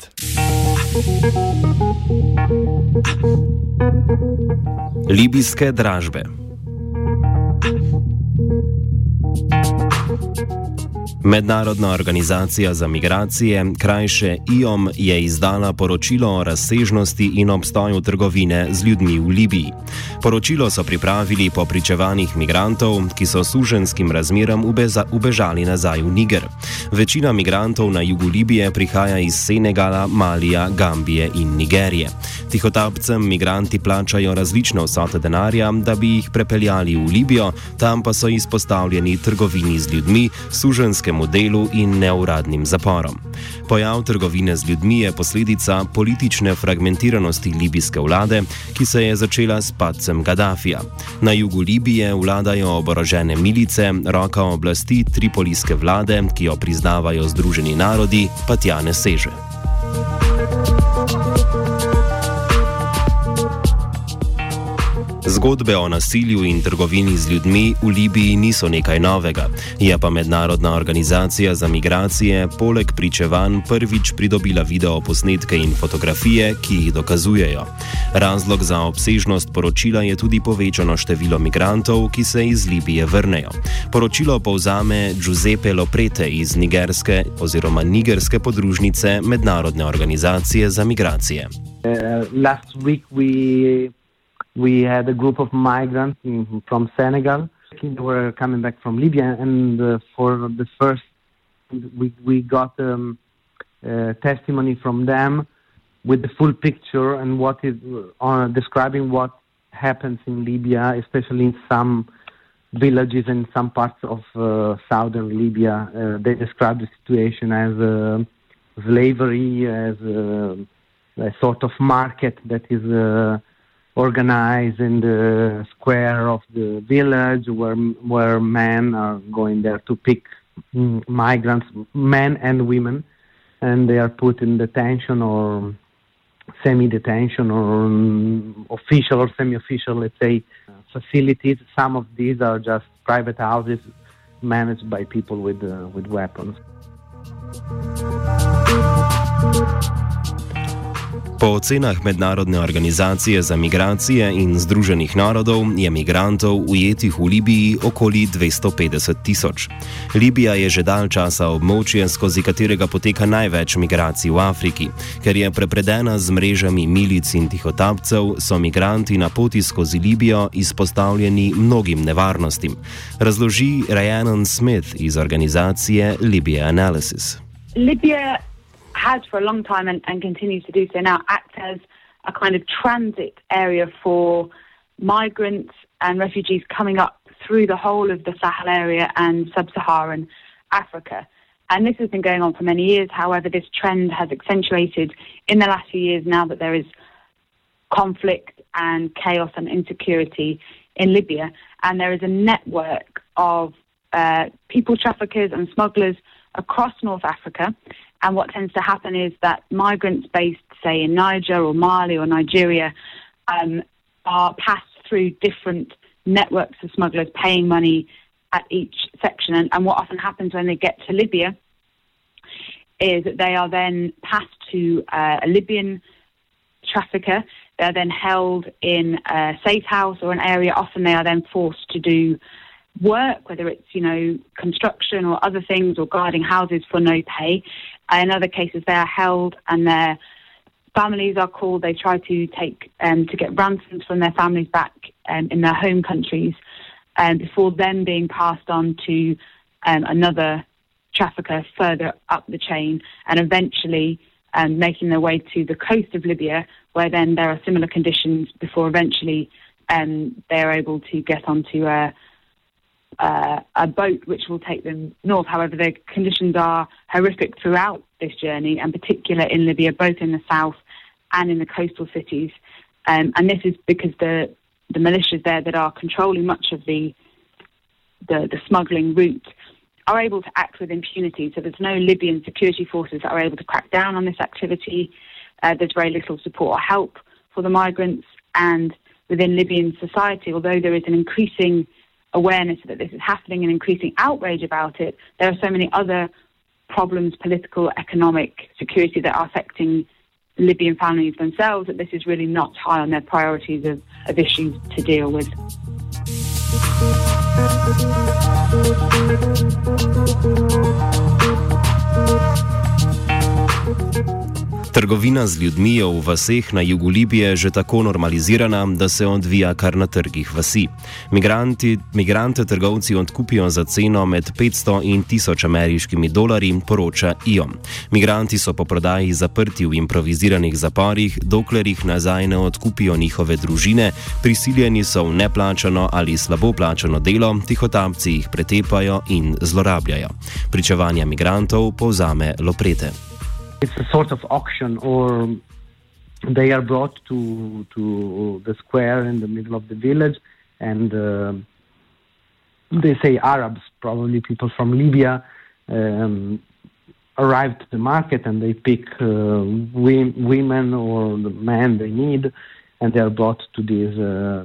Madrid. Libijske dražbe. Mednarodna organizacija za migracije, krajše IOM, je izdala poročilo o razsežnosti in obstoju trgovine z ljudmi v Libiji. Poročilo so pripravili po pričevanjih migrantov, ki so suženskim razmeram ubežali nazaj v Niger. Večina migrantov na jugu Libije prihaja iz Senegala, Malija, Gambije in Nigerije. Tihotapcem migranti plačajo različne vsote denarja, da bi jih prepeljali v Libijo, tam pa so izpostavljeni trgovini z ljudmi, suženskemu delu in neuradnim zaporom. Pojav trgovine z ljudmi je posledica politične fragmentiranosti libijske vlade, ki se je začela s padcem Gaddafija. Na jugu Libije vladajo oborožene milice, roka oblasti tripolijske vlade, ki jo priznavajo Združeni narodi, pa tja ne seže. Zgodbe o nasilju in trgovini z ljudmi v Libiji niso nekaj novega, je pa Mednarodna organizacija za migracije poleg pričevanj prvič pridobila video posnetke in fotografije, ki jih dokazujejo. Razlog za obsežnost poročila je tudi povečano število migrantov, ki se iz Libije vrnejo. Poročilo povzame Giuseppe Loprete iz nigerske oziroma nigerske podružnice Mednarodne organizacije za migracije. Uh, we had a group of migrants from Senegal. They were coming back from Libya, and uh, for the first, we we got um, uh, testimony from them with the full picture and what is uh, describing what happens in Libya, especially in some villages and some parts of uh, southern Libya. Uh, they describe the situation as uh, slavery, as a sort of market that is organized in the square of the village where where men are going there to pick migrants, men and women, and they are put in detention or semi-detention or official or semi-official, let's say, facilities. Some of these are just private houses managed by people with uh, with weapons. Po ocenah Mednarodne organizacije za migracije in Združenih narodov je migrantov ujetih v Libiji okoli 250 tisoč. Libija je že dalj časa območje, skozi katerega poteka največ migracij v Afriki. Ker je prepredena z mrežami milic in tihotapcev, so migranti na poti skozi Libijo izpostavljeni mnogim nevarnostim. Razloži Ryan Smith iz organizacije Libya Analysis. Libya has for a long time and, and continues to do so now, act as a kind of transit area for migrants and refugees coming up through the whole of the Sahel area and sub Saharan Africa. And this has been going on for many years. However, this trend has accentuated in the last few years now that there is conflict and chaos and insecurity in Libya. And there is a network of uh, people traffickers and smugglers across North Africa and what tends to happen is that migrants based, say, in Niger or Mali or Nigeria, um, are passed through different networks of smugglers paying money at each section. And, and what often happens when they get to Libya is that they are then passed to uh, a Libyan trafficker. They're then held in a safe house or an area. Often they are then forced to do work, whether it's, you know, construction or other things or guarding houses for no pay. In other cases, they are held and their families are called. They try to take um, to get ransoms from their families back um, in their home countries um, before then being passed on to um, another trafficker further up the chain and eventually um, making their way to the coast of Libya, where then there are similar conditions before eventually um, they are able to get onto a uh, a boat which will take them north. However, the conditions are horrific throughout this journey, and particular in Libya, both in the south and in the coastal cities. Um, and this is because the the militias there that are controlling much of the, the the smuggling route are able to act with impunity. So there's no Libyan security forces that are able to crack down on this activity. Uh, there's very little support or help for the migrants, and within Libyan society, although there is an increasing awareness that this is happening and increasing outrage about it, there are so many other problems, political, economic, security that are affecting Libyan families themselves, that this is really not high on their priorities of, of issues to deal with. Trgovina z ljudmi je v vaseh na jugu Libije že tako normalizirana, da se odvija kar na trgih vasi. Migranti, migrante trgovci odkupijo za ceno med 500 in 1000 ameriškimi dolarji, poroča IOM. Migranti so po prodaji zaprti v improviziranih zaporih, dokler jih nazaj ne odkupijo njihove družine, prisiljeni so v neplačano ali slabo plačano delo, tihotapci jih pretepajo in zlorabljajo. Pričevanja migrantov povzame Loprete. It's a sort of auction, or they are brought to to the square in the middle of the village, and uh, they say Arabs, probably people from Libya, um, arrive to the market and they pick uh, women or the men they need, and they are brought to these uh,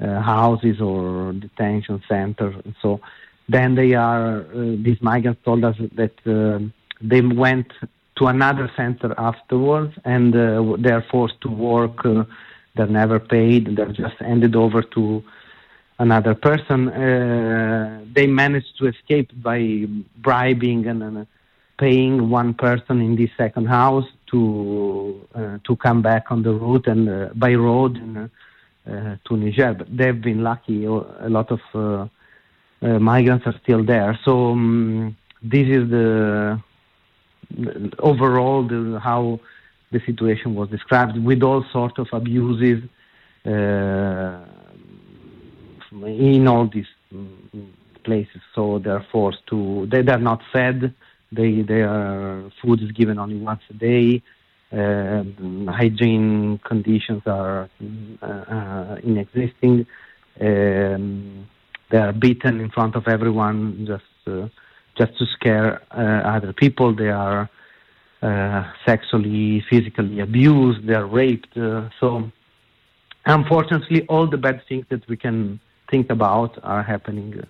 uh houses or detention centers. And so then they are uh, these migrants told us that uh, they went to another center afterwards, and uh, they're forced to work. Uh, they're never paid. They're just handed over to another person. Uh, they managed to escape by bribing and paying one person in this second house to uh, to come back on the route and uh, by road uh, to Niger. But they've been lucky. A lot of migrants are still there. So um, this is the overall the, how the situation was described with all sorts of abuses uh, in all these places. So they're forced to, they, they're not fed. They, their food is given only once a day. Uh, hygiene conditions are uh, uh, inexisting. Um, they are beaten in front of everyone just uh, just to scare uh, other people. They are uh, sexually, physically abused. They are raped. Uh, so, unfortunately, all the bad things that we can think about are happening.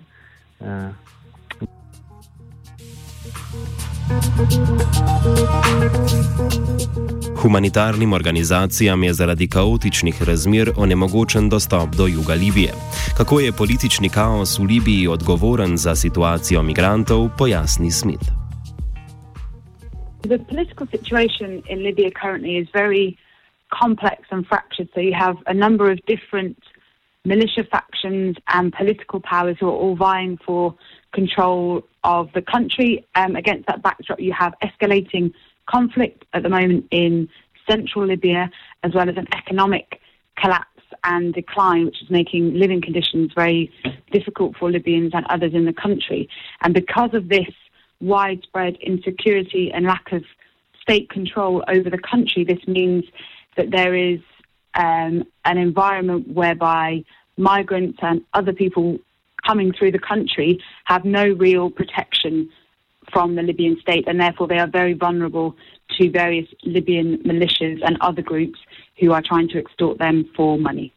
Humanitarnim organizacijam je zaradi kaotičnih razmer onemogočen dostop do juga Libije. Kako je politični kaos v Libiji odgovoren za situacijo migrantov, pojasni Smith. The political situation in Libya currently is very complex and fractured. So you have a number of different militia factions and political powers who are all vying for control of the country. Um, against that backdrop, you have escalating conflict at the moment in central Libya, as well as an economic collapse and decline, which is making living conditions very difficult for Libyans and others in the country. And because of this widespread insecurity and lack of state control over the country, this means that there is um, an environment whereby migrants and other people coming through the country have no real protection from the Libyan state, and therefore they are very vulnerable to various Libyan militias and other groups who are trying to extort them for money.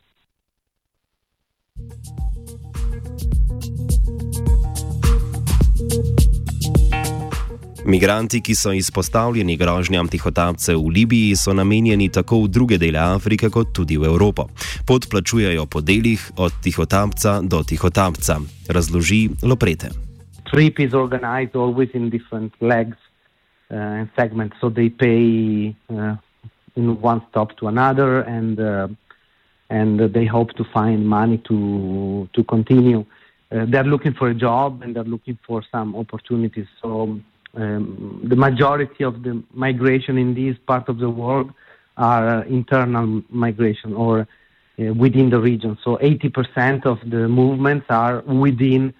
Migranti, ki so izpostavljeni grožnjam tihotapcev v Libiji, so namenjeni tako v druge dele Afrike, kot tudi v Evropo. Pot plačujejo po delih od tihotapca do tihotapca, razloži Loprete. Trip is organized always in different legs uh, and segments, so they pay uh, in one stop to another, and uh, and they hope to find money to to continue. Uh, they're looking for a job and they're looking for some opportunities. So um, the majority of the migration in this part of the world are internal migration or uh, within the region. So 80% of the movements are within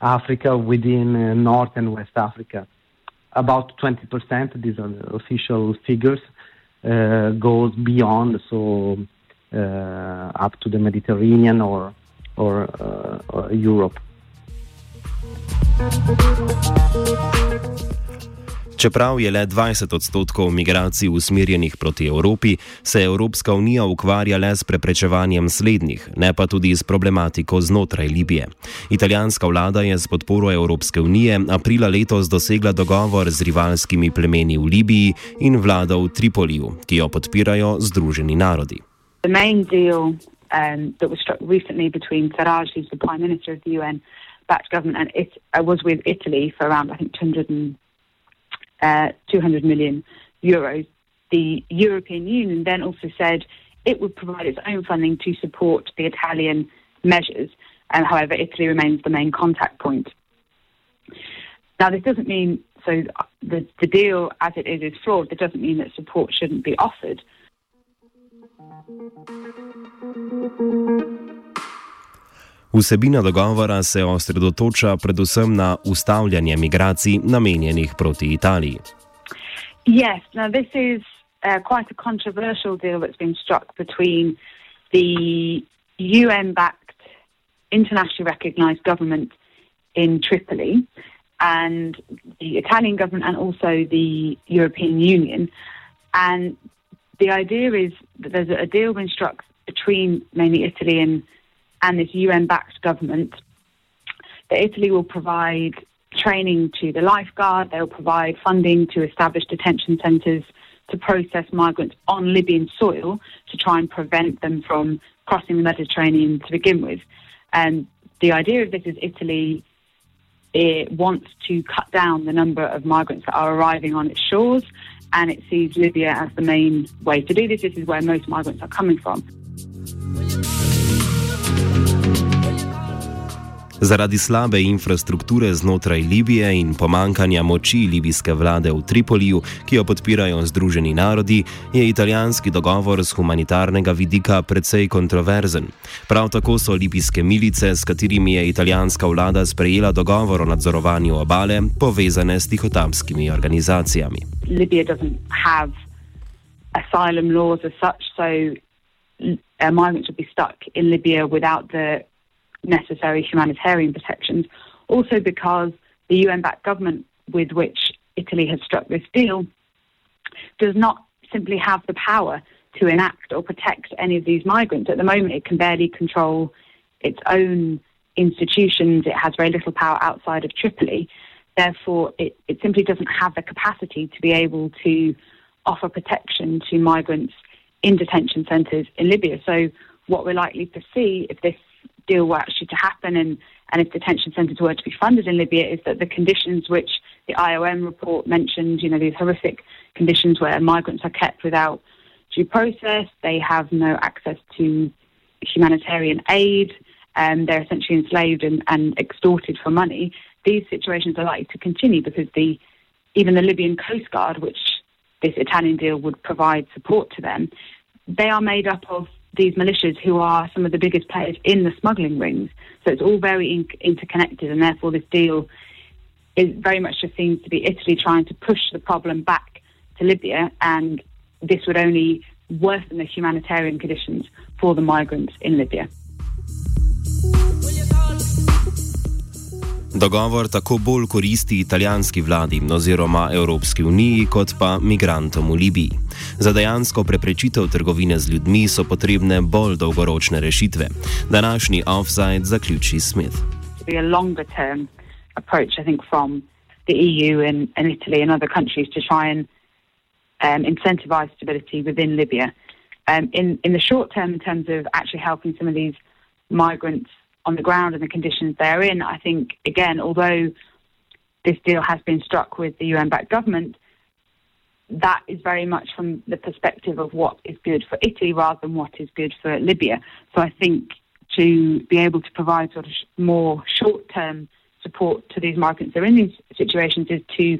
Africa, within uh, North and West Africa. About 20%, these are the official figures, uh, goes beyond, so uh, up to the Mediterranean or, or, uh, or Europe. Čeprav je le 20 odstotkov migracij usmerjenih proti Evropi, se Evropska unija ukvarja le s preprečevanjem slednjih, ne pa tudi s problematiko znotraj Libije. Italijanska vlada je s podporo Evropske unije aprila letos dosegla dogovor z rivalskimi plemeni v Libiji in vlado v Tripoliju, ki jo podpirajo Združeni narodi. The main deal um, that was struck recently between Sarraj, who's the Prime Minister of the UN, backed government, and it uh, was with Italy for around, I think, 200, and, uh, 200 million euros. The European Union then also said it would provide its own funding to support the Italian measures. And however, Italy remains the main contact point. Now, this doesn't mean so the, the deal as it is is flawed. That doesn't mean that support shouldn't be offered. Vsebina dogovora se osredotoča predvsem na ustavljanje migracij namenjenih proti Italiji. Yes, now this is uh, quite a controversial deal that's been struck between the UN-backed, internationally recognised government in Tripoli and the Italian government and also the European Union. And the idea is that there's a deal been struck between mainly Italy and and this UN backed government, that Italy will provide training to the lifeguard, they'll provide funding to establish detention centres to process migrants on Libyan soil to try and prevent them from crossing the Mediterranean to begin with. And the idea of this is Italy it wants to cut down the number of migrants that are arriving on its shores, and it sees Libya as the main way to do this. This is where most migrants are coming from. Zaradi slabe infrastrukture znotraj Libije in pomankanja moči libijske vlade v Tripoliju, ki jo podpirajo Združeni narodi, je italijanski dogovor z humanitarnega vidika precej kontroverzen. Prav tako so libijske milice, s katerimi je italijanska vlada sprejela dogovor o nadzorovanju obale, povezane s tihotapskimi organizacijami. Libija have asylum laws as such, so uh, migrants would be stuck in Libya without the necessary humanitarian protections. Also, because the UN backed government with which Italy has struck this deal does not simply have the power to enact or protect any of these migrants. At the moment, it can barely control its own institutions. It has very little power outside of Tripoli. Therefore, it, it simply doesn't have the capacity to be able to offer protection to migrants in detention centres in Libya. So, what we're likely to see if this deal were actually to happen and, and if detention centres were to be funded in Libya is that the conditions which the IOM report mentioned, you know, these horrific conditions where migrants are kept without due process, they have no access to humanitarian aid, and they're essentially enslaved and, and extorted for money. These situations are likely to continue because the even the Libyan Coast Guard, which this Italian deal would provide support to them, they are made up of these militias who are some of the biggest players in the smuggling rings. So it's all very in- interconnected, and therefore this deal is very much just seems to be Italy trying to push the problem back to Libya, and this would only worsen the humanitarian conditions for the migrants in Libya. Dogovor tako bolj koristi italijanski vladi oziroma Evropski uniji, kot pa migrantom v Libiji. Za dejansko preprečitev trgovine z ljudmi so potrebne bolj dolgoročne rešitve. Današnji offside zaključi Smith. Approach, I think, from the EU and, and Italy and other countries to try and um, incentivize stability within Libya. Um, in, in the short term, in terms of actually helping some of these migrants on the ground and the conditions they're in, I think, again, although this deal has been struck with the UN backed government, that is very much from the perspective of what is good for Italy rather than what is good for Libya. So I think to be able to provide sort of more short term support to these migrants that are in these situations is to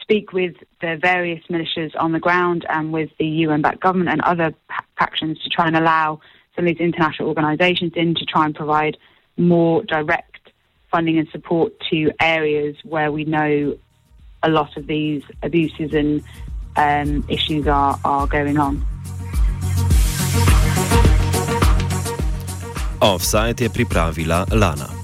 speak with the various militias on the ground and with the UN backed government and other factions to try and allow some of these international organisations in to try and provide more direct funding and support to areas where we know a lot of these abuses and um, issues are, are going on. Offside je pripravila Lana.